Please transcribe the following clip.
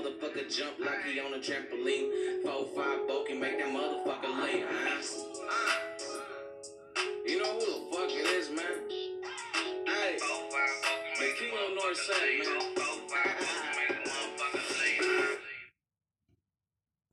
motherfucker jump like he on a trampoline. Four five bulky, make that motherfucker lean. Huh? You know who the fuck it is, man? Hey, the king of North Side, man.